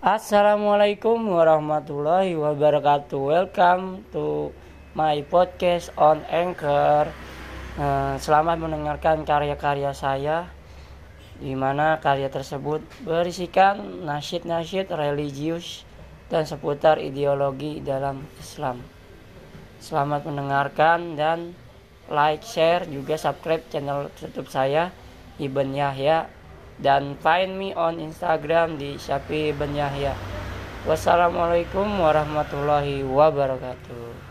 Assalamualaikum warahmatullahi wabarakatuh. Welcome to my podcast on Anchor. Eh, Selamat mendengarkan karya-karya saya di mana karya tersebut berisikan nasyid-nasyid religius dan seputar ideologi dalam Islam. Selamat mendengarkan dan like, share, juga subscribe channel YouTube saya Ibn Yahya dan find me on Instagram di Syafi Ibn Yahya. Wassalamualaikum warahmatullahi wabarakatuh.